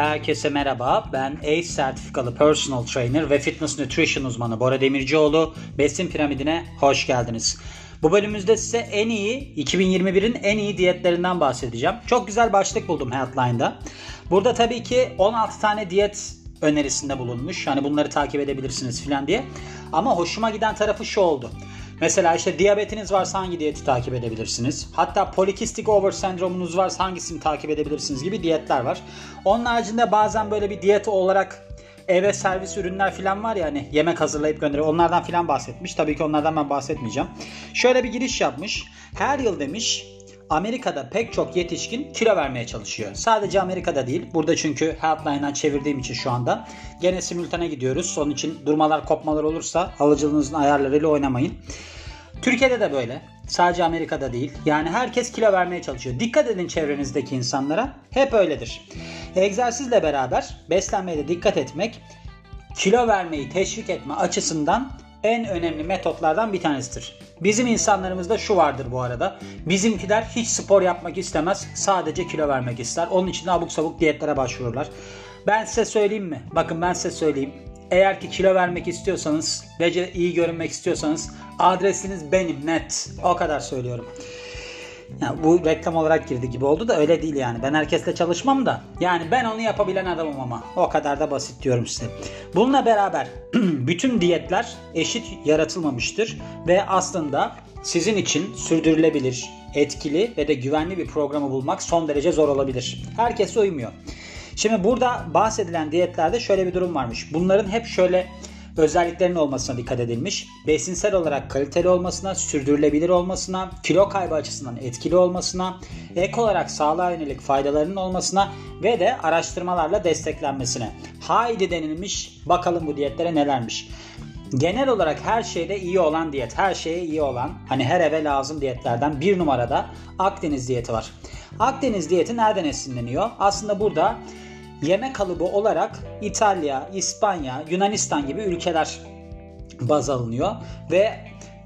Herkese merhaba. Ben ACE sertifikalı personal trainer ve fitness nutrition uzmanı Bora Demircioğlu. Besin piramidine hoş geldiniz. Bu bölümümüzde size en iyi 2021'in en iyi diyetlerinden bahsedeceğim. Çok güzel başlık buldum Healthline'da. Burada tabii ki 16 tane diyet önerisinde bulunmuş. Yani bunları takip edebilirsiniz filan diye. Ama hoşuma giden tarafı şu oldu. Mesela işte diyabetiniz varsa hangi diyeti takip edebilirsiniz? Hatta polikistik over sendromunuz varsa hangisini takip edebilirsiniz gibi diyetler var. Onun haricinde bazen böyle bir diyet olarak eve servis ürünler falan var ya hani yemek hazırlayıp gönderiyor. Onlardan falan bahsetmiş. Tabii ki onlardan ben bahsetmeyeceğim. Şöyle bir giriş yapmış. Her yıl demiş Amerika'da pek çok yetişkin kilo vermeye çalışıyor. Sadece Amerika'da değil. Burada çünkü Healthline'dan çevirdiğim için şu anda. Gene simultane gidiyoruz. Onun için durmalar kopmalar olursa alıcılığınızın ayarlarıyla oynamayın. Türkiye'de de böyle. Sadece Amerika'da değil. Yani herkes kilo vermeye çalışıyor. Dikkat edin çevrenizdeki insanlara. Hep öyledir. Egzersizle beraber beslenmeye de dikkat etmek kilo vermeyi teşvik etme açısından en önemli metotlardan bir tanesidir. Bizim insanlarımızda şu vardır bu arada. Bizimkiler hiç spor yapmak istemez. Sadece kilo vermek ister. Onun için de abuk sabuk diyetlere başvururlar. Ben size söyleyeyim mi? Bakın ben size söyleyeyim. Eğer ki kilo vermek istiyorsanız ve iyi görünmek istiyorsanız adresiniz benim net. O kadar söylüyorum. Yani bu reklam olarak girdi gibi oldu da öyle değil yani. Ben herkesle çalışmam da. Yani ben onu yapabilen adamım ama. O kadar da basit diyorum size. Bununla beraber bütün diyetler eşit yaratılmamıştır. Ve aslında sizin için sürdürülebilir, etkili ve de güvenli bir programı bulmak son derece zor olabilir. Herkes uymuyor. Şimdi burada bahsedilen diyetlerde şöyle bir durum varmış. Bunların hep şöyle özelliklerinin olmasına dikkat edilmiş. Besinsel olarak kaliteli olmasına, sürdürülebilir olmasına, kilo kaybı açısından etkili olmasına, ek olarak sağlığa yönelik faydalarının olmasına ve de araştırmalarla desteklenmesine. Haydi denilmiş bakalım bu diyetlere nelermiş. Genel olarak her şeyde iyi olan diyet, her şeye iyi olan, hani her eve lazım diyetlerden bir numarada Akdeniz diyeti var. Akdeniz diyeti nereden esinleniyor? Aslında burada Yeme kalıbı olarak İtalya, İspanya, Yunanistan gibi ülkeler baz alınıyor ve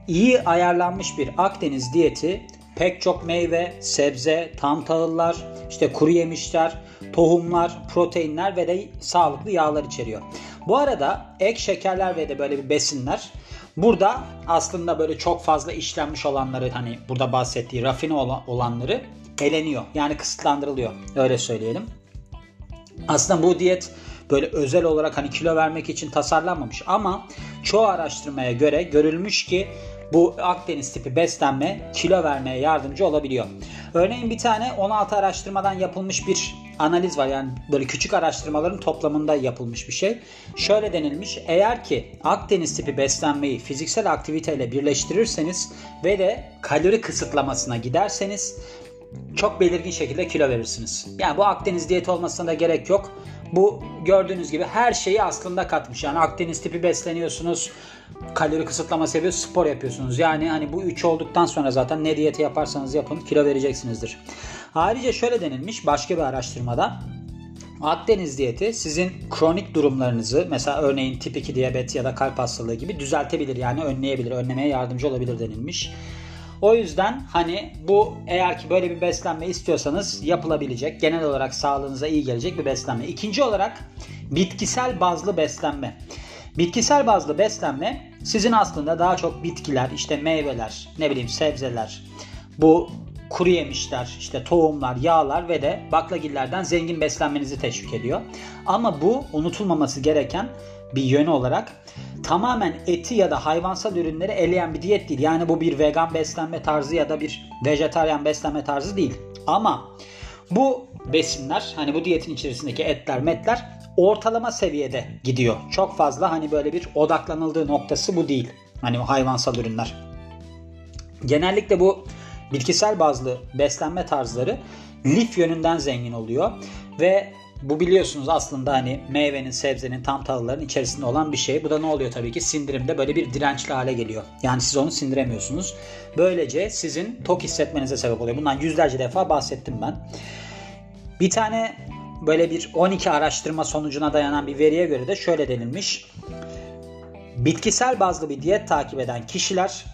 iyi ayarlanmış bir Akdeniz diyeti pek çok meyve, sebze, tam tahıllar, işte kuru yemişler, tohumlar, proteinler ve de sağlıklı yağlar içeriyor. Bu arada ek şekerler ve de böyle bir besinler burada aslında böyle çok fazla işlenmiş olanları hani burada bahsettiği rafine olanları eleniyor. Yani kısıtlandırılıyor. Öyle söyleyelim. Aslında bu diyet böyle özel olarak hani kilo vermek için tasarlanmamış ama çoğu araştırmaya göre görülmüş ki bu Akdeniz tipi beslenme kilo vermeye yardımcı olabiliyor. Örneğin bir tane 16 araştırmadan yapılmış bir analiz var. Yani böyle küçük araştırmaların toplamında yapılmış bir şey. Şöyle denilmiş. Eğer ki Akdeniz tipi beslenmeyi fiziksel aktiviteyle birleştirirseniz ve de kalori kısıtlamasına giderseniz çok belirgin şekilde kilo verirsiniz. Yani bu Akdeniz diyeti olmasına da gerek yok. Bu gördüğünüz gibi her şeyi aslında katmış. Yani Akdeniz tipi besleniyorsunuz. Kalori kısıtlama yapıyorsunuz, spor yapıyorsunuz. Yani hani bu üç olduktan sonra zaten ne diyeti yaparsanız yapın kilo vereceksinizdir. Ayrıca şöyle denilmiş başka bir araştırmada. Akdeniz diyeti sizin kronik durumlarınızı mesela örneğin tip 2 diyabet ya da kalp hastalığı gibi düzeltebilir yani önleyebilir, önlemeye yardımcı olabilir denilmiş. O yüzden hani bu eğer ki böyle bir beslenme istiyorsanız yapılabilecek, genel olarak sağlığınıza iyi gelecek bir beslenme. İkinci olarak bitkisel bazlı beslenme. Bitkisel bazlı beslenme sizin aslında daha çok bitkiler, işte meyveler, ne bileyim sebzeler, bu kuru yemişler, işte tohumlar, yağlar ve de baklagillerden zengin beslenmenizi teşvik ediyor. Ama bu unutulmaması gereken bir yönü olarak tamamen eti ya da hayvansal ürünleri eleyen bir diyet değil. Yani bu bir vegan beslenme tarzı ya da bir vejetaryen beslenme tarzı değil. Ama bu besinler hani bu diyetin içerisindeki etler metler ortalama seviyede gidiyor. Çok fazla hani böyle bir odaklanıldığı noktası bu değil. Hani hayvansal ürünler. Genellikle bu bitkisel bazlı beslenme tarzları lif yönünden zengin oluyor ve bu biliyorsunuz aslında hani meyvenin, sebzenin, tam tahılların içerisinde olan bir şey. Bu da ne oluyor tabii ki sindirimde böyle bir dirençli hale geliyor. Yani siz onu sindiremiyorsunuz. Böylece sizin tok hissetmenize sebep oluyor. Bundan yüzlerce defa bahsettim ben. Bir tane böyle bir 12 araştırma sonucuna dayanan bir veriye göre de şöyle denilmiş. Bitkisel bazlı bir diyet takip eden kişiler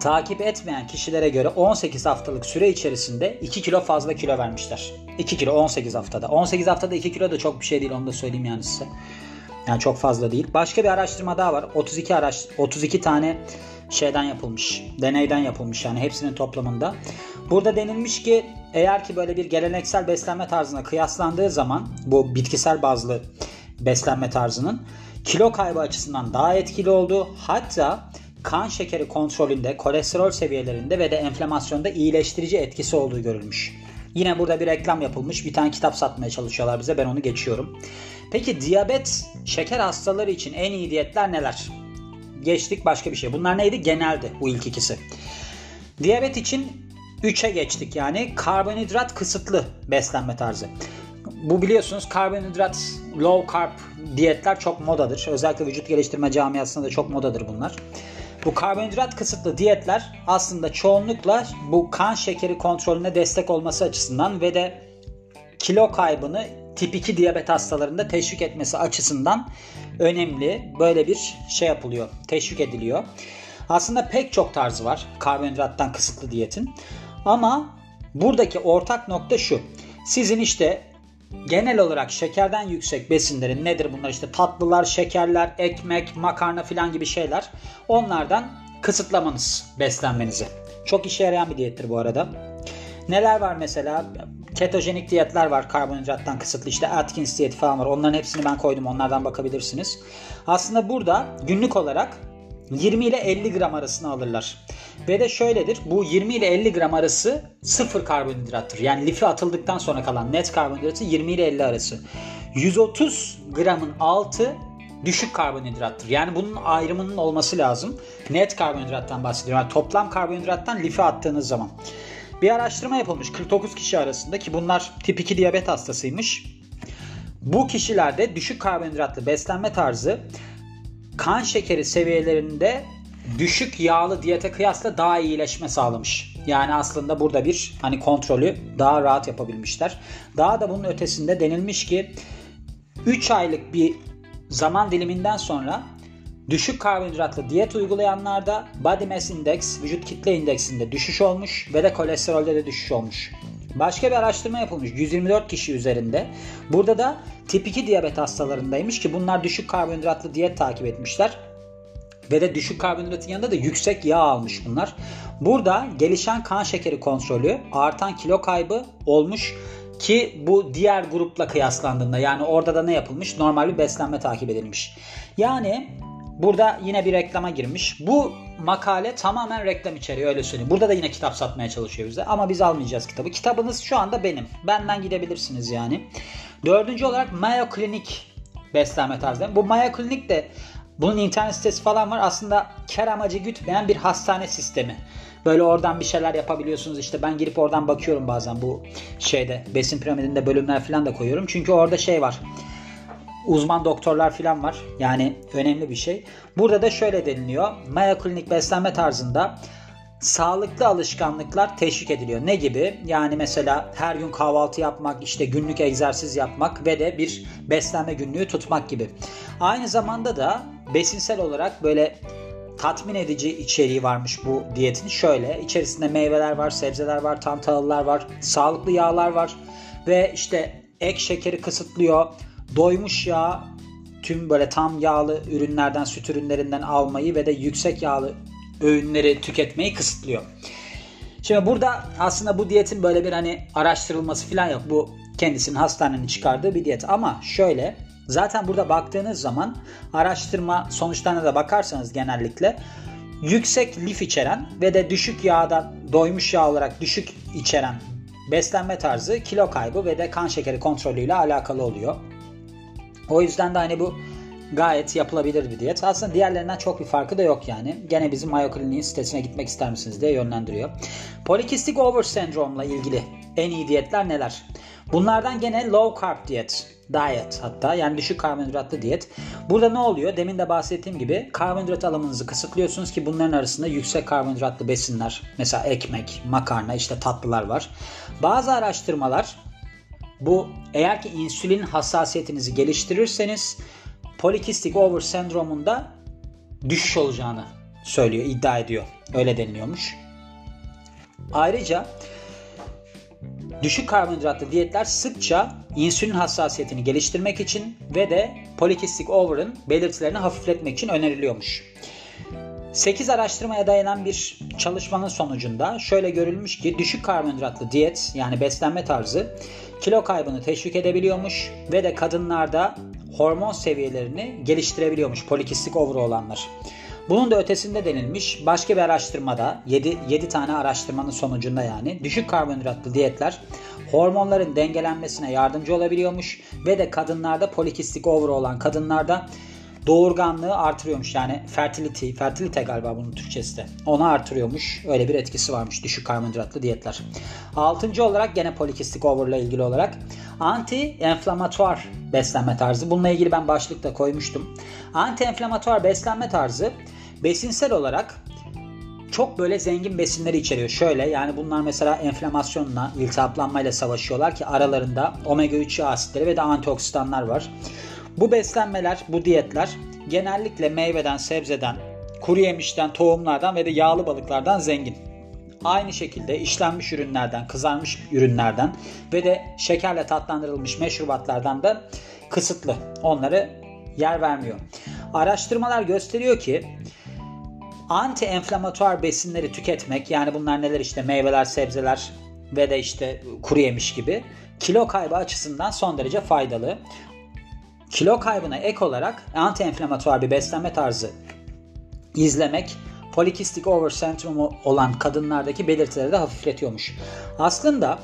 takip etmeyen kişilere göre 18 haftalık süre içerisinde 2 kilo fazla kilo vermişler. 2 kilo 18 haftada. 18 haftada 2 kilo da çok bir şey değil onu da söyleyeyim yani size. Yani çok fazla değil. Başka bir araştırma daha var. 32 araş 32 tane şeyden yapılmış. Deneyden yapılmış yani hepsinin toplamında. Burada denilmiş ki eğer ki böyle bir geleneksel beslenme tarzına kıyaslandığı zaman bu bitkisel bazlı beslenme tarzının kilo kaybı açısından daha etkili olduğu hatta kan şekeri kontrolünde, kolesterol seviyelerinde ve de enflamasyonda iyileştirici etkisi olduğu görülmüş. Yine burada bir reklam yapılmış. Bir tane kitap satmaya çalışıyorlar bize. Ben onu geçiyorum. Peki diyabet, şeker hastaları için en iyi diyetler neler? Geçtik başka bir şey. Bunlar neydi? Geneldi bu ilk ikisi. Diyabet için 3'e geçtik yani karbonhidrat kısıtlı beslenme tarzı. Bu biliyorsunuz karbonhidrat low carb diyetler çok modadır. Özellikle vücut geliştirme camiasında da çok modadır bunlar. Bu karbonhidrat kısıtlı diyetler aslında çoğunlukla bu kan şekeri kontrolüne destek olması açısından ve de kilo kaybını tip 2 diyabet hastalarında teşvik etmesi açısından önemli. Böyle bir şey yapılıyor, teşvik ediliyor. Aslında pek çok tarzı var karbonhidrattan kısıtlı diyetin. Ama buradaki ortak nokta şu. Sizin işte genel olarak şekerden yüksek besinlerin nedir bunlar işte tatlılar, şekerler, ekmek, makarna filan gibi şeyler onlardan kısıtlamanız beslenmenizi. Çok işe yarayan bir diyettir bu arada. Neler var mesela? Ketojenik diyetler var karbonhidrattan kısıtlı işte Atkins diyeti falan var. Onların hepsini ben koydum onlardan bakabilirsiniz. Aslında burada günlük olarak 20 ile 50 gram arasını alırlar. Ve de şöyledir. Bu 20 ile 50 gram arası sıfır karbonhidrattır. Yani lifi atıldıktan sonra kalan net karbonhidratı 20 ile 50 arası. 130 gramın altı düşük karbonhidrattır. Yani bunun ayrımının olması lazım. Net karbonhidrattan bahsediyorum. Yani toplam karbonhidrattan lifi attığınız zaman. Bir araştırma yapılmış 49 kişi arasında ki bunlar tip 2 diyabet hastasıymış. Bu kişilerde düşük karbonhidratlı beslenme tarzı kan şekeri seviyelerinde düşük yağlı diyete kıyasla daha iyileşme sağlamış. Yani aslında burada bir hani kontrolü daha rahat yapabilmişler. Daha da bunun ötesinde denilmiş ki 3 aylık bir zaman diliminden sonra düşük karbonhidratlı diyet uygulayanlarda body mass index, vücut kitle indeksinde düşüş olmuş ve de kolesterolde de düşüş olmuş. Başka bir araştırma yapılmış 124 kişi üzerinde. Burada da tip 2 diyabet hastalarındaymış ki bunlar düşük karbonhidratlı diyet takip etmişler. Ve de düşük karbonhidratın yanında da yüksek yağ almış bunlar. Burada gelişen kan şekeri kontrolü, artan kilo kaybı olmuş ki bu diğer grupla kıyaslandığında yani orada da ne yapılmış? Normal bir beslenme takip edilmiş. Yani burada yine bir reklama girmiş. Bu makale tamamen reklam içeriyor öyle söyleyeyim. Burada da yine kitap satmaya çalışıyor bize ama biz almayacağız kitabı. Kitabınız şu anda benim. Benden gidebilirsiniz yani. Dördüncü olarak Mayo Clinic beslenme tarzı. Bu Mayo Clinic de bunun internet sitesi falan var. Aslında kar amacı gütmeyen bir hastane sistemi. Böyle oradan bir şeyler yapabiliyorsunuz. İşte ben girip oradan bakıyorum bazen bu şeyde besin piramidinde bölümler falan da koyuyorum. Çünkü orada şey var. Uzman doktorlar falan var. Yani önemli bir şey. Burada da şöyle deniliyor. Mayo Clinic beslenme tarzında sağlıklı alışkanlıklar teşvik ediliyor. Ne gibi? Yani mesela her gün kahvaltı yapmak, işte günlük egzersiz yapmak ve de bir beslenme günlüğü tutmak gibi. Aynı zamanda da besinsel olarak böyle tatmin edici içeriği varmış bu diyetin. Şöyle içerisinde meyveler var, sebzeler var, tam tahıllar var, sağlıklı yağlar var ve işte ek şekeri kısıtlıyor. Doymuş yağ tüm böyle tam yağlı ürünlerden, süt ürünlerinden almayı ve de yüksek yağlı öğünleri tüketmeyi kısıtlıyor. Şimdi burada aslında bu diyetin böyle bir hani araştırılması falan yok. Bu kendisinin hastanenin çıkardığı bir diyet ama şöyle zaten burada baktığınız zaman araştırma sonuçlarına da bakarsanız genellikle yüksek lif içeren ve de düşük yağdan doymuş yağ olarak düşük içeren beslenme tarzı kilo kaybı ve de kan şekeri kontrolüyle alakalı oluyor. O yüzden de hani bu gayet yapılabilir bir diyet. Aslında diğerlerinden çok bir farkı da yok yani. Gene bizim Mayo Clinic'in sitesine gitmek ister misiniz diye yönlendiriyor. Polikistik over sendromla ilgili en iyi diyetler neler? Bunlardan gene low carb diyet, diet hatta yani düşük karbonhidratlı diyet. Burada ne oluyor? Demin de bahsettiğim gibi karbonhidrat alımınızı kısıtlıyorsunuz ki bunların arasında yüksek karbonhidratlı besinler mesela ekmek, makarna işte tatlılar var. Bazı araştırmalar bu eğer ki insülin hassasiyetinizi geliştirirseniz polikistik over sendromunda düşüş olacağını söylüyor, iddia ediyor. Öyle deniliyormuş. Ayrıca düşük karbonhidratlı diyetler sıkça insülin hassasiyetini geliştirmek için ve de polikistik over'ın belirtilerini hafifletmek için öneriliyormuş. 8 araştırmaya dayanan bir çalışmanın sonucunda şöyle görülmüş ki düşük karbonhidratlı diyet yani beslenme tarzı kilo kaybını teşvik edebiliyormuş ve de kadınlarda hormon seviyelerini geliştirebiliyormuş polikistik over olanlar. Bunun da ötesinde denilmiş başka bir araştırmada 7, 7 tane araştırmanın sonucunda yani düşük karbonhidratlı diyetler hormonların dengelenmesine yardımcı olabiliyormuş ve de kadınlarda polikistik over olan kadınlarda doğurganlığı artırıyormuş. Yani fertility, fertilite galiba bunun Türkçesi de. Onu artırıyormuş. Öyle bir etkisi varmış düşük karbonhidratlı diyetler. Altıncı olarak gene polikistik over ile ilgili olarak anti-enflamatuar beslenme tarzı. Bununla ilgili ben başlıkta koymuştum. Anti-enflamatuar beslenme tarzı besinsel olarak çok böyle zengin besinleri içeriyor. Şöyle yani bunlar mesela enflamasyonla, iltihaplanmayla savaşıyorlar ki aralarında omega 3 yağ asitleri ve de antioksidanlar var. Bu beslenmeler, bu diyetler genellikle meyveden, sebzeden, kuru yemişten, tohumlardan ve de yağlı balıklardan zengin. Aynı şekilde işlenmiş ürünlerden, kızarmış ürünlerden ve de şekerle tatlandırılmış meşrubatlardan da kısıtlı. Onları yer vermiyor. Araştırmalar gösteriyor ki anti-enflamatuar besinleri tüketmek yani bunlar neler işte meyveler, sebzeler ve de işte kuru yemiş gibi kilo kaybı açısından son derece faydalı. Kilo kaybına ek olarak anti-enflamatuar bir beslenme tarzı izlemek polikistik over sendromu olan kadınlardaki belirtileri de hafifletiyormuş. Aslında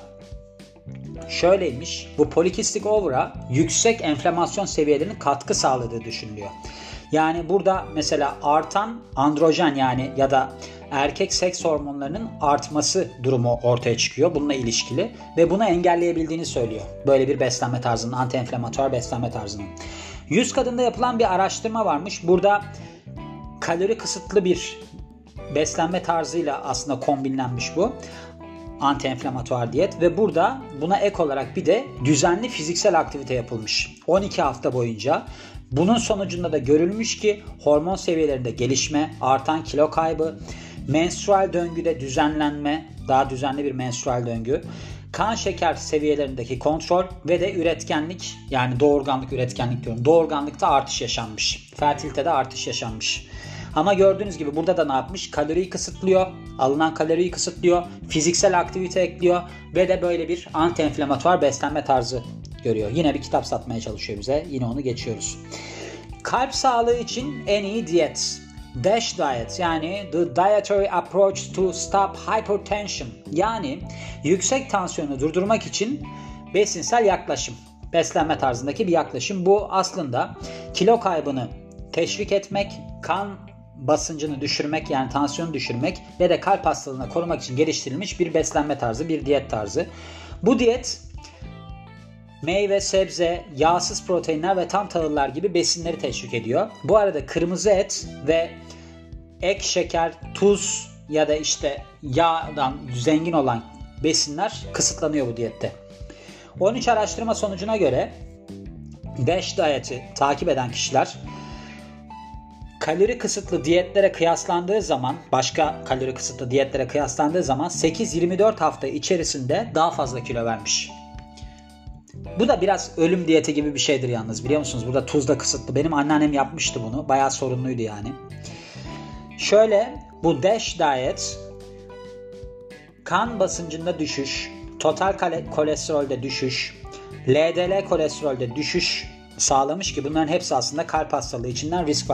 şöyleymiş. Bu polikistik over'a yüksek enflamasyon seviyelerinin katkı sağladığı düşünülüyor. Yani burada mesela artan androjen yani ya da erkek seks hormonlarının artması durumu ortaya çıkıyor bununla ilişkili ve bunu engelleyebildiğini söylüyor. Böyle bir beslenme tarzının, anti-enflamatuar beslenme tarzının. 100 kadında yapılan bir araştırma varmış. Burada kalori kısıtlı bir beslenme tarzıyla aslında kombinlenmiş bu anti-enflamatuar diyet ve burada buna ek olarak bir de düzenli fiziksel aktivite yapılmış. 12 hafta boyunca bunun sonucunda da görülmüş ki hormon seviyelerinde gelişme, artan kilo kaybı, menstrual döngüde düzenlenme, daha düzenli bir menstrual döngü, kan şeker seviyelerindeki kontrol ve de üretkenlik yani doğurganlık üretkenlik diyorum. Doğurganlıkta artış yaşanmış. Fertilitede artış yaşanmış. Ama gördüğünüz gibi burada da ne yapmış? Kaloriyi kısıtlıyor. Alınan kaloriyi kısıtlıyor. Fiziksel aktivite ekliyor. Ve de böyle bir anti-enflamatuar beslenme tarzı görüyor. Yine bir kitap satmaya çalışıyor bize. Yine onu geçiyoruz. Kalp sağlığı için en iyi diyet. DASH diet yani the dietary approach to stop hypertension yani yüksek tansiyonu durdurmak için besinsel yaklaşım. Beslenme tarzındaki bir yaklaşım. Bu aslında kilo kaybını teşvik etmek, kan basıncını düşürmek yani tansiyonu düşürmek ve de kalp hastalığına korumak için geliştirilmiş bir beslenme tarzı, bir diyet tarzı. Bu diyet meyve, sebze, yağsız proteinler ve tam tahıllar gibi besinleri teşvik ediyor. Bu arada kırmızı et ve ek şeker, tuz ya da işte yağdan zengin olan besinler kısıtlanıyor bu diyette. 13 araştırma sonucuna göre 5 diyeti takip eden kişiler kalori kısıtlı diyetlere kıyaslandığı zaman başka kalori kısıtlı diyetlere kıyaslandığı zaman 8-24 hafta içerisinde daha fazla kilo vermiş. Bu da biraz ölüm diyeti gibi bir şeydir yalnız biliyor musunuz? Burada tuzda kısıtlı. Benim anneannem yapmıştı bunu. Bayağı sorunluydu yani. Şöyle bu DASH diet kan basıncında düşüş, total kolesterolde düşüş, LDL kolesterolde düşüş sağlamış ki bunların hepsi aslında kalp hastalığı içinden risk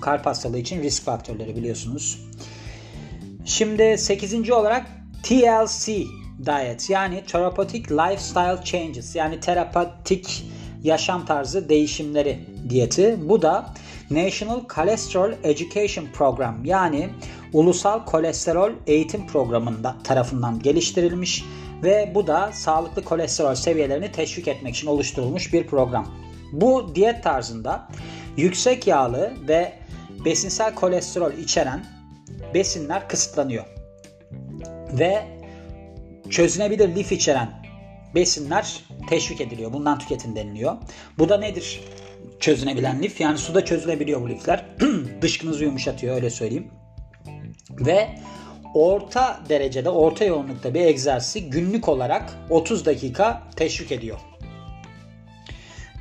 kalp hastalığı için risk faktörleri biliyorsunuz. Şimdi 8. olarak TLC diet yani therapeutic lifestyle changes yani terapatik yaşam tarzı değişimleri diyeti. Bu da National Cholesterol Education Program yani Ulusal Kolesterol Eğitim Programı'nda tarafından geliştirilmiş ve bu da sağlıklı kolesterol seviyelerini teşvik etmek için oluşturulmuş bir program. Bu diyet tarzında yüksek yağlı ve besinsel kolesterol içeren besinler kısıtlanıyor. Ve çözünebilir lif içeren besinler teşvik ediliyor. Bundan tüketin deniliyor. Bu da nedir? Çözünebilen lif yani suda çözülebiliyor bu lifler. Dışkınızı yumuşatıyor öyle söyleyeyim. Ve orta derecede, orta yoğunlukta bir egzersizi günlük olarak 30 dakika teşvik ediyor.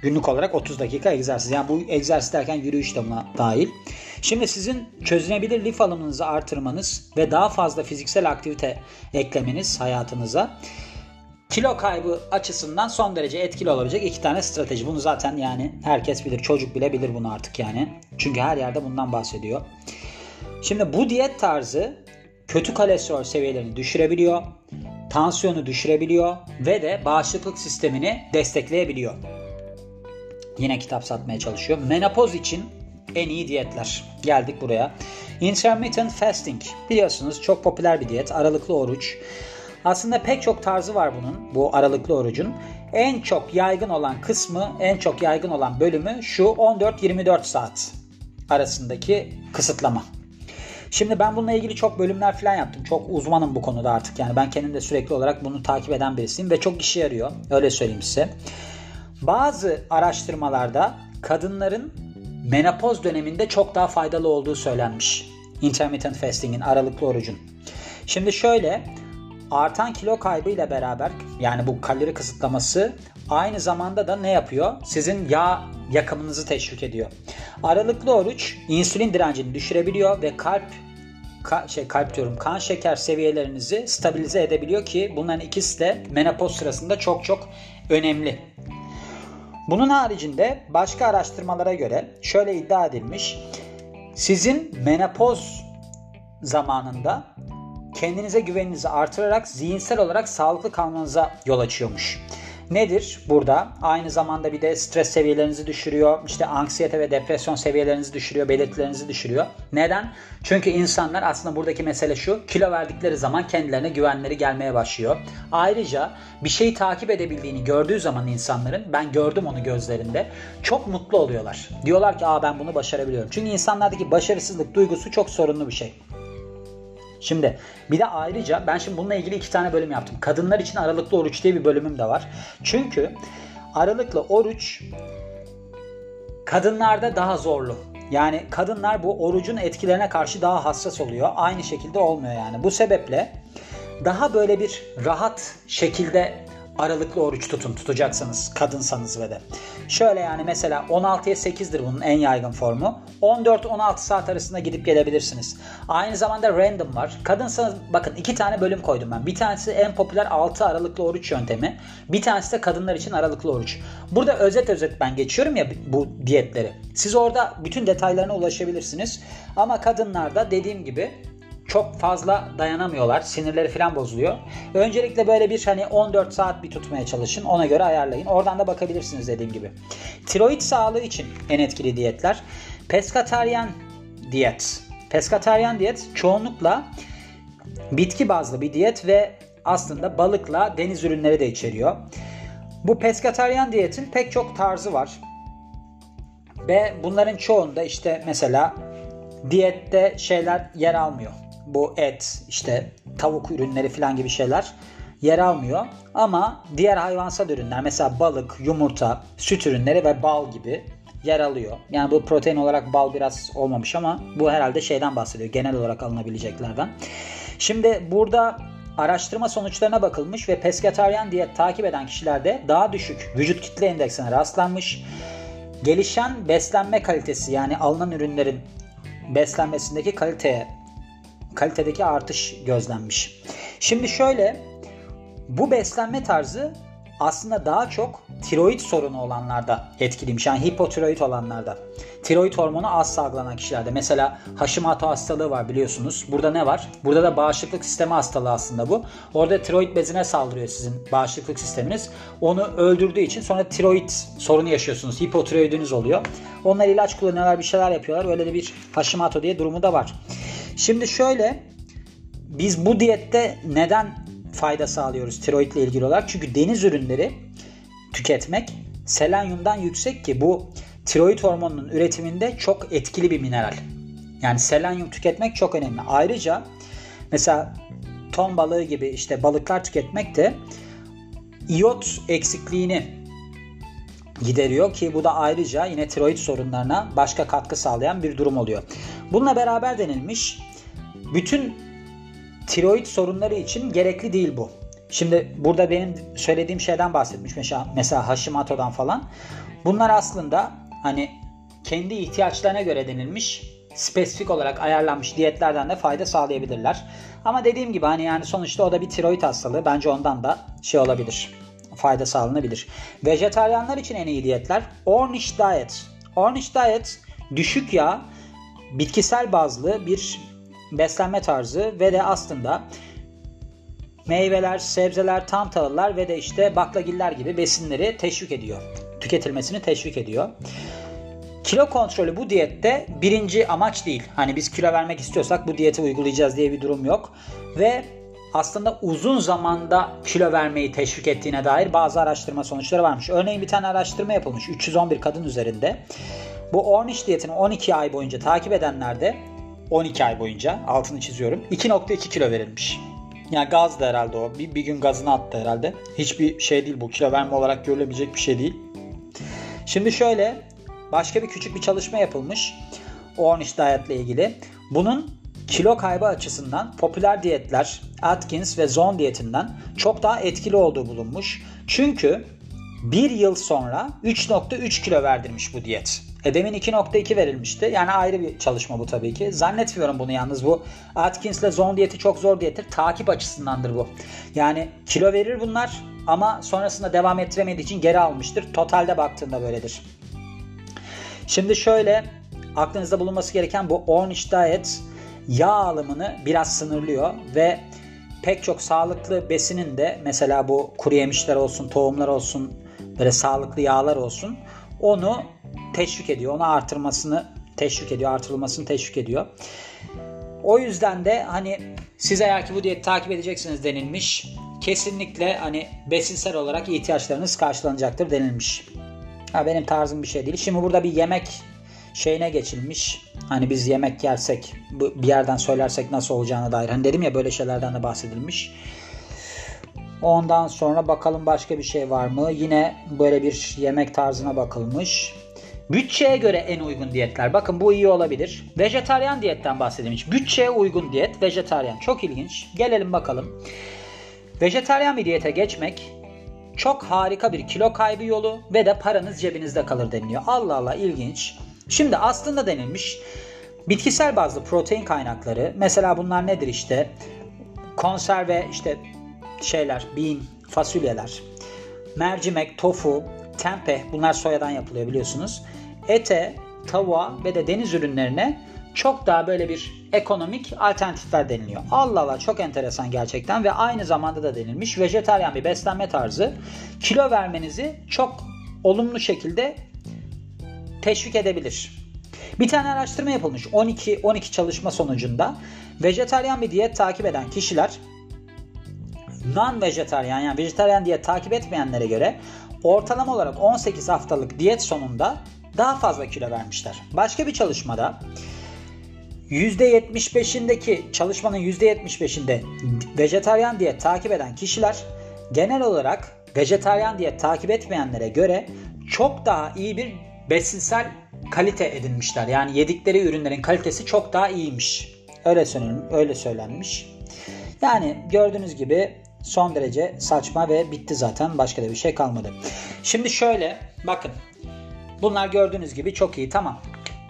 Günlük olarak 30 dakika egzersiz. Yani bu egzersiz derken yürüyüş de buna dahil. Şimdi sizin çözünebilir lif alımınızı artırmanız ve daha fazla fiziksel aktivite eklemeniz hayatınıza kilo kaybı açısından son derece etkili olabilecek iki tane strateji. Bunu zaten yani herkes bilir. Çocuk bile bilir bunu artık yani. Çünkü her yerde bundan bahsediyor. Şimdi bu diyet tarzı kötü kolesterol seviyelerini düşürebiliyor, tansiyonu düşürebiliyor ve de bağışıklık sistemini destekleyebiliyor. Yine kitap satmaya çalışıyor. Menopoz için en iyi diyetler. Geldik buraya. Intermittent fasting biliyorsunuz çok popüler bir diyet. Aralıklı oruç. Aslında pek çok tarzı var bunun bu aralıklı orucun. En çok yaygın olan kısmı, en çok yaygın olan bölümü şu 14-24 saat arasındaki kısıtlama. Şimdi ben bununla ilgili çok bölümler falan yaptım. Çok uzmanım bu konuda artık. Yani ben kendim de sürekli olarak bunu takip eden birisiyim ve çok işe yarıyor. Öyle söyleyeyim size. Bazı araştırmalarda kadınların menopoz döneminde çok daha faydalı olduğu söylenmiş. Intermittent fasting'in, aralıklı orucun. Şimdi şöyle, artan kilo kaybı ile beraber yani bu kalori kısıtlaması aynı zamanda da ne yapıyor? Sizin yağ yakımınızı teşvik ediyor. Aralıklı oruç insülin direncini düşürebiliyor ve kalp ka, şey kalp diyorum kan şeker seviyelerinizi stabilize edebiliyor ki bunların ikisi de menopoz sırasında çok çok önemli. Bunun haricinde başka araştırmalara göre şöyle iddia edilmiş. Sizin menopoz zamanında kendinize güveninizi artırarak zihinsel olarak sağlıklı kalmanıza yol açıyormuş. Nedir burada? Aynı zamanda bir de stres seviyelerinizi düşürüyor. İşte anksiyete ve depresyon seviyelerinizi düşürüyor, belirtilerinizi düşürüyor. Neden? Çünkü insanlar aslında buradaki mesele şu. Kilo verdikleri zaman kendilerine güvenleri gelmeye başlıyor. Ayrıca bir şeyi takip edebildiğini gördüğü zaman insanların ben gördüm onu gözlerinde çok mutlu oluyorlar. Diyorlar ki aa ben bunu başarabiliyorum. Çünkü insanlardaki başarısızlık duygusu çok sorunlu bir şey. Şimdi bir de ayrıca ben şimdi bununla ilgili iki tane bölüm yaptım. Kadınlar için aralıklı oruç diye bir bölümüm de var. Çünkü aralıklı oruç kadınlarda daha zorlu. Yani kadınlar bu orucun etkilerine karşı daha hassas oluyor. Aynı şekilde olmuyor yani. Bu sebeple daha böyle bir rahat şekilde aralıklı oruç tutun tutacaksanız kadınsanız ve de. Şöyle yani mesela 16'ya 8'dir bunun en yaygın formu. 14-16 saat arasında gidip gelebilirsiniz. Aynı zamanda random var. Kadınsanız bakın iki tane bölüm koydum ben. Bir tanesi en popüler 6 aralıklı oruç yöntemi. Bir tanesi de kadınlar için aralıklı oruç. Burada özet özet ben geçiyorum ya bu diyetleri. Siz orada bütün detaylarına ulaşabilirsiniz. Ama kadınlarda dediğim gibi çok fazla dayanamıyorlar. Sinirleri falan bozuluyor. Öncelikle böyle bir hani 14 saat bir tutmaya çalışın. Ona göre ayarlayın. Oradan da bakabilirsiniz dediğim gibi. Tiroid sağlığı için en etkili diyetler. Pescataryen diyet. Pescataryen diyet çoğunlukla bitki bazlı bir diyet ve aslında balıkla deniz ürünleri de içeriyor. Bu pescataryen diyetin pek çok tarzı var. Ve bunların çoğunda işte mesela diyette şeyler yer almıyor bu et, işte tavuk ürünleri falan gibi şeyler yer almıyor. Ama diğer hayvansal ürünler mesela balık, yumurta, süt ürünleri ve bal gibi yer alıyor. Yani bu protein olarak bal biraz olmamış ama bu herhalde şeyden bahsediyor. Genel olarak alınabileceklerden. Şimdi burada araştırma sonuçlarına bakılmış ve pesketaryen diyet takip eden kişilerde daha düşük vücut kitle indeksine rastlanmış. Gelişen beslenme kalitesi yani alınan ürünlerin beslenmesindeki kaliteye kalitedeki artış gözlenmiş. Şimdi şöyle bu beslenme tarzı aslında daha çok tiroid sorunu olanlarda etkiliymiş. Yani hipotiroid olanlarda. Tiroid hormonu az salgılanan kişilerde. Mesela Hashimoto hastalığı var biliyorsunuz. Burada ne var? Burada da bağışıklık sistemi hastalığı aslında bu. Orada tiroid bezine saldırıyor sizin bağışıklık sisteminiz. Onu öldürdüğü için sonra tiroid sorunu yaşıyorsunuz. Hipotiroidiniz oluyor. Onlar ilaç kullanıyorlar, bir şeyler yapıyorlar. Öyle de bir Hashimoto diye durumu da var. Şimdi şöyle biz bu diyette neden fayda sağlıyoruz tiroid ile ilgili olarak? Çünkü deniz ürünleri tüketmek selenyumdan yüksek ki bu tiroid hormonunun üretiminde çok etkili bir mineral. Yani selenyum tüketmek çok önemli. Ayrıca mesela ton balığı gibi işte balıklar tüketmek de iot eksikliğini gideriyor ki bu da ayrıca yine tiroid sorunlarına başka katkı sağlayan bir durum oluyor. Bununla beraber denilmiş bütün tiroid sorunları için gerekli değil bu. Şimdi burada benim söylediğim şeyden bahsetmiş mesela, mesela Hashimoto'dan falan. Bunlar aslında hani kendi ihtiyaçlarına göre denilmiş spesifik olarak ayarlanmış diyetlerden de fayda sağlayabilirler. Ama dediğim gibi hani yani sonuçta o da bir tiroid hastalığı. Bence ondan da şey olabilir. Fayda sağlanabilir. Vejetaryenler için en iyi diyetler Ornish Diet. Ornish Diet düşük yağ, bitkisel bazlı bir beslenme tarzı ve de aslında meyveler, sebzeler, tam tahıllar ve de işte baklagiller gibi besinleri teşvik ediyor. Tüketilmesini teşvik ediyor. Kilo kontrolü bu diyette birinci amaç değil. Hani biz kilo vermek istiyorsak bu diyeti uygulayacağız diye bir durum yok. Ve aslında uzun zamanda kilo vermeyi teşvik ettiğine dair bazı araştırma sonuçları varmış. Örneğin bir tane araştırma yapılmış 311 kadın üzerinde. Bu Ornish diyetini 12 ay boyunca takip edenlerde 12 ay boyunca altını çiziyorum 2.2 kilo verilmiş. Yani gaz da herhalde o. Bir, bir gün gazını attı herhalde. Hiçbir şey değil bu. Kilo verme olarak görülebilecek bir şey değil. Şimdi şöyle başka bir küçük bir çalışma yapılmış. Ornish Diet ile ilgili. Bunun kilo kaybı açısından popüler diyetler Atkins ve Zone diyetinden çok daha etkili olduğu bulunmuş. Çünkü bir yıl sonra 3.3 kilo verdirmiş bu diyet. E demin 2.2 verilmişti. Yani ayrı bir çalışma bu tabii ki. Zannetmiyorum bunu yalnız bu. Atkins ile Zone diyeti çok zor diyettir. Takip açısındandır bu. Yani kilo verir bunlar ama sonrasında devam ettiremediği için geri almıştır. Totalde baktığında böyledir. Şimdi şöyle aklınızda bulunması gereken bu Ornish Diet yağ alımını biraz sınırlıyor ve pek çok sağlıklı besinin de mesela bu kuru yemişler olsun, tohumlar olsun, böyle sağlıklı yağlar olsun onu teşvik ediyor. Onu artırmasını teşvik ediyor, artırılmasını teşvik ediyor. O yüzden de hani siz eğer ki bu diyeti takip edeceksiniz denilmiş. Kesinlikle hani besinsel olarak ihtiyaçlarınız karşılanacaktır denilmiş. Ha, benim tarzım bir şey değil. Şimdi burada bir yemek şeyine geçilmiş. Hani biz yemek yersek bir yerden söylersek nasıl olacağına dair. Hani dedim ya böyle şeylerden de bahsedilmiş. Ondan sonra bakalım başka bir şey var mı? Yine böyle bir yemek tarzına bakılmış. Bütçeye göre en uygun diyetler. Bakın bu iyi olabilir. Vejetaryen diyetten bahsedilmiş. Bütçeye uygun diyet vejetaryen. Çok ilginç. Gelelim bakalım. Vejetaryen bir diyete geçmek çok harika bir kilo kaybı yolu ve de paranız cebinizde kalır deniliyor. Allah Allah ilginç. Şimdi aslında denilmiş bitkisel bazlı protein kaynakları mesela bunlar nedir işte konserve işte şeyler bean fasulyeler mercimek tofu tempeh bunlar soyadan yapılıyor biliyorsunuz ete tavuğa ve de deniz ürünlerine çok daha böyle bir ekonomik alternatifler deniliyor. Allah Allah çok enteresan gerçekten ve aynı zamanda da denilmiş vejetaryen bir beslenme tarzı kilo vermenizi çok olumlu şekilde teşvik edebilir. Bir tane araştırma yapılmış 12 12 çalışma sonucunda vejetaryen bir diyet takip eden kişiler non vejetaryen yani vejetaryen diyet takip etmeyenlere göre ortalama olarak 18 haftalık diyet sonunda daha fazla kilo vermişler. Başka bir çalışmada %75'indeki çalışmanın %75'inde vejetaryen diyet takip eden kişiler genel olarak vejetaryen diyet takip etmeyenlere göre çok daha iyi bir besinsel kalite edinmişler. Yani yedikleri ürünlerin kalitesi çok daha iyiymiş. Öyle söylenmiş. Öyle söylenmiş. Yani gördüğünüz gibi son derece saçma ve bitti zaten. Başka da bir şey kalmadı. Şimdi şöyle bakın. Bunlar gördüğünüz gibi çok iyi tamam.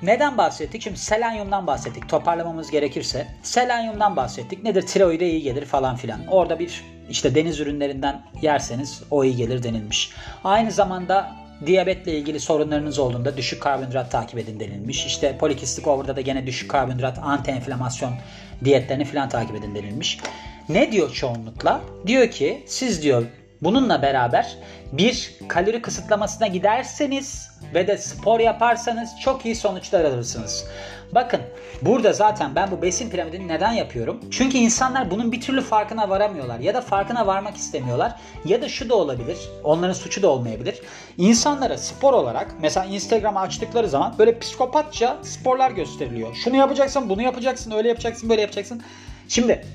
Neden bahsettik? Şimdi selenyumdan bahsettik. Toparlamamız gerekirse. Selenyumdan bahsettik. Nedir? Tiroide iyi gelir falan filan. Orada bir işte deniz ürünlerinden yerseniz o iyi gelir denilmiş. Aynı zamanda diyabetle ilgili sorunlarınız olduğunda düşük karbonhidrat takip edin denilmiş. İşte polikistik over'da da gene düşük karbonhidrat anti enflamasyon diyetlerini falan takip edin denilmiş. Ne diyor çoğunlukla? Diyor ki siz diyor bununla beraber bir kalori kısıtlamasına giderseniz ve de spor yaparsanız çok iyi sonuçlar alırsınız. Bakın burada zaten ben bu besin piramidini neden yapıyorum? Çünkü insanlar bunun bir türlü farkına varamıyorlar ya da farkına varmak istemiyorlar ya da şu da olabilir. Onların suçu da olmayabilir. İnsanlara spor olarak mesela Instagram açtıkları zaman böyle psikopatça sporlar gösteriliyor. Şunu yapacaksın, bunu yapacaksın, öyle yapacaksın, böyle yapacaksın. Şimdi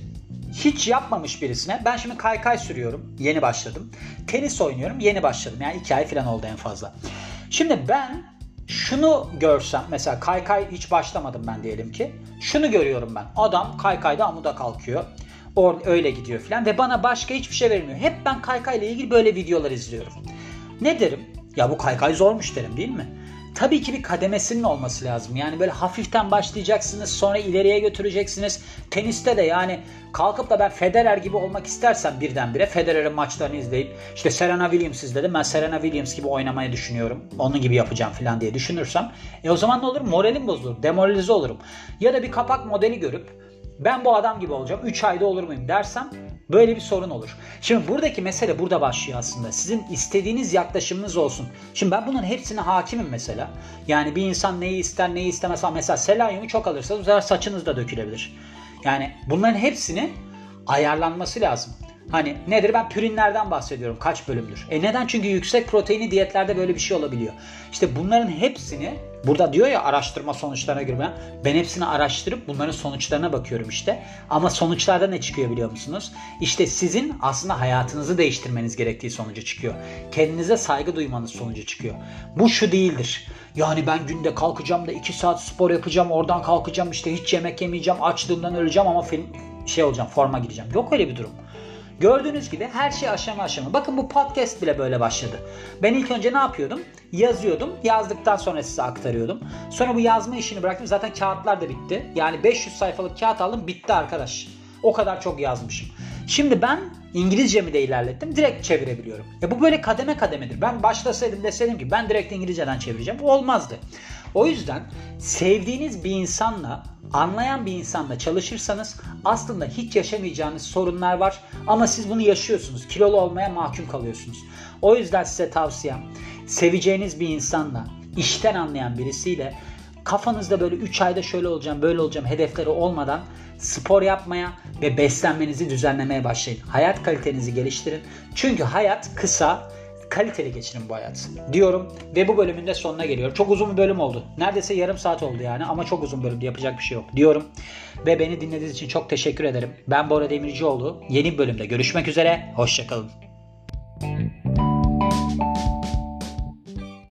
hiç yapmamış birisine ben şimdi kaykay sürüyorum. Yeni başladım. Tenis oynuyorum. Yeni başladım. Yani iki ay falan oldu en fazla. Şimdi ben şunu görsem mesela kaykay hiç başlamadım ben diyelim ki. Şunu görüyorum ben. Adam kaykayda amuda kalkıyor. Or öyle gidiyor falan ve bana başka hiçbir şey vermiyor. Hep ben kaykayla ilgili böyle videolar izliyorum. Ne derim? Ya bu kaykay zormuş derim değil mi? Tabii ki bir kademesinin olması lazım. Yani böyle hafiften başlayacaksınız sonra ileriye götüreceksiniz. Teniste de yani kalkıp da ben Federer gibi olmak istersem birdenbire Federer'in maçlarını izleyip işte Serena Williams izledim ben Serena Williams gibi oynamayı düşünüyorum. Onun gibi yapacağım falan diye düşünürsem e o zaman ne olur? Moralim bozulur. Demoralize olurum. Ya da bir kapak modeli görüp ben bu adam gibi olacağım 3 ayda olur muyum dersem Böyle bir sorun olur. Şimdi buradaki mesele burada başlıyor aslında. Sizin istediğiniz yaklaşımınız olsun. Şimdi ben bunun hepsine hakimim mesela. Yani bir insan neyi ister neyi istemez. Mesela selenyumu çok alırsanız bu saçınız da dökülebilir. Yani bunların hepsini ayarlanması lazım. Hani nedir ben pürinlerden bahsediyorum kaç bölümdür. E neden? Çünkü yüksek proteini diyetlerde böyle bir şey olabiliyor. İşte bunların hepsini burada diyor ya araştırma sonuçlarına ben, ben hepsini araştırıp bunların sonuçlarına bakıyorum işte. Ama sonuçlarda ne çıkıyor biliyor musunuz? İşte sizin aslında hayatınızı değiştirmeniz gerektiği sonucu çıkıyor. Kendinize saygı duymanız sonucu çıkıyor. Bu şu değildir. Yani ben günde kalkacağım da 2 saat spor yapacağım oradan kalkacağım işte hiç yemek yemeyeceğim açlığımdan öleceğim ama film şey olacağım forma gireceğim. Yok öyle bir durum. Gördüğünüz gibi her şey aşama aşama. Bakın bu podcast bile böyle başladı. Ben ilk önce ne yapıyordum? Yazıyordum. Yazdıktan sonra size aktarıyordum. Sonra bu yazma işini bıraktım. Zaten kağıtlar da bitti. Yani 500 sayfalık kağıt aldım bitti arkadaş. O kadar çok yazmışım. Şimdi ben İngilizcemi de ilerlettim. Direkt çevirebiliyorum. Ya bu böyle kademe kademedir. Ben başlasaydım deseydim ki ben direkt İngilizceden çevireceğim. Olmazdı. O yüzden sevdiğiniz bir insanla, anlayan bir insanla çalışırsanız aslında hiç yaşamayacağınız sorunlar var ama siz bunu yaşıyorsunuz. Kilolu olmaya mahkum kalıyorsunuz. O yüzden size tavsiyem seveceğiniz bir insanla, işten anlayan birisiyle kafanızda böyle 3 ayda şöyle olacağım, böyle olacağım hedefleri olmadan spor yapmaya ve beslenmenizi düzenlemeye başlayın. Hayat kalitenizi geliştirin. Çünkü hayat kısa kaliteli geçirin bu hayat diyorum ve bu bölümün de sonuna geliyor. Çok uzun bir bölüm oldu. Neredeyse yarım saat oldu yani ama çok uzun bölümde yapacak bir şey yok diyorum. Ve beni dinlediğiniz için çok teşekkür ederim. Ben Bora Demircioğlu. Yeni bir bölümde görüşmek üzere. Hoşçakalın.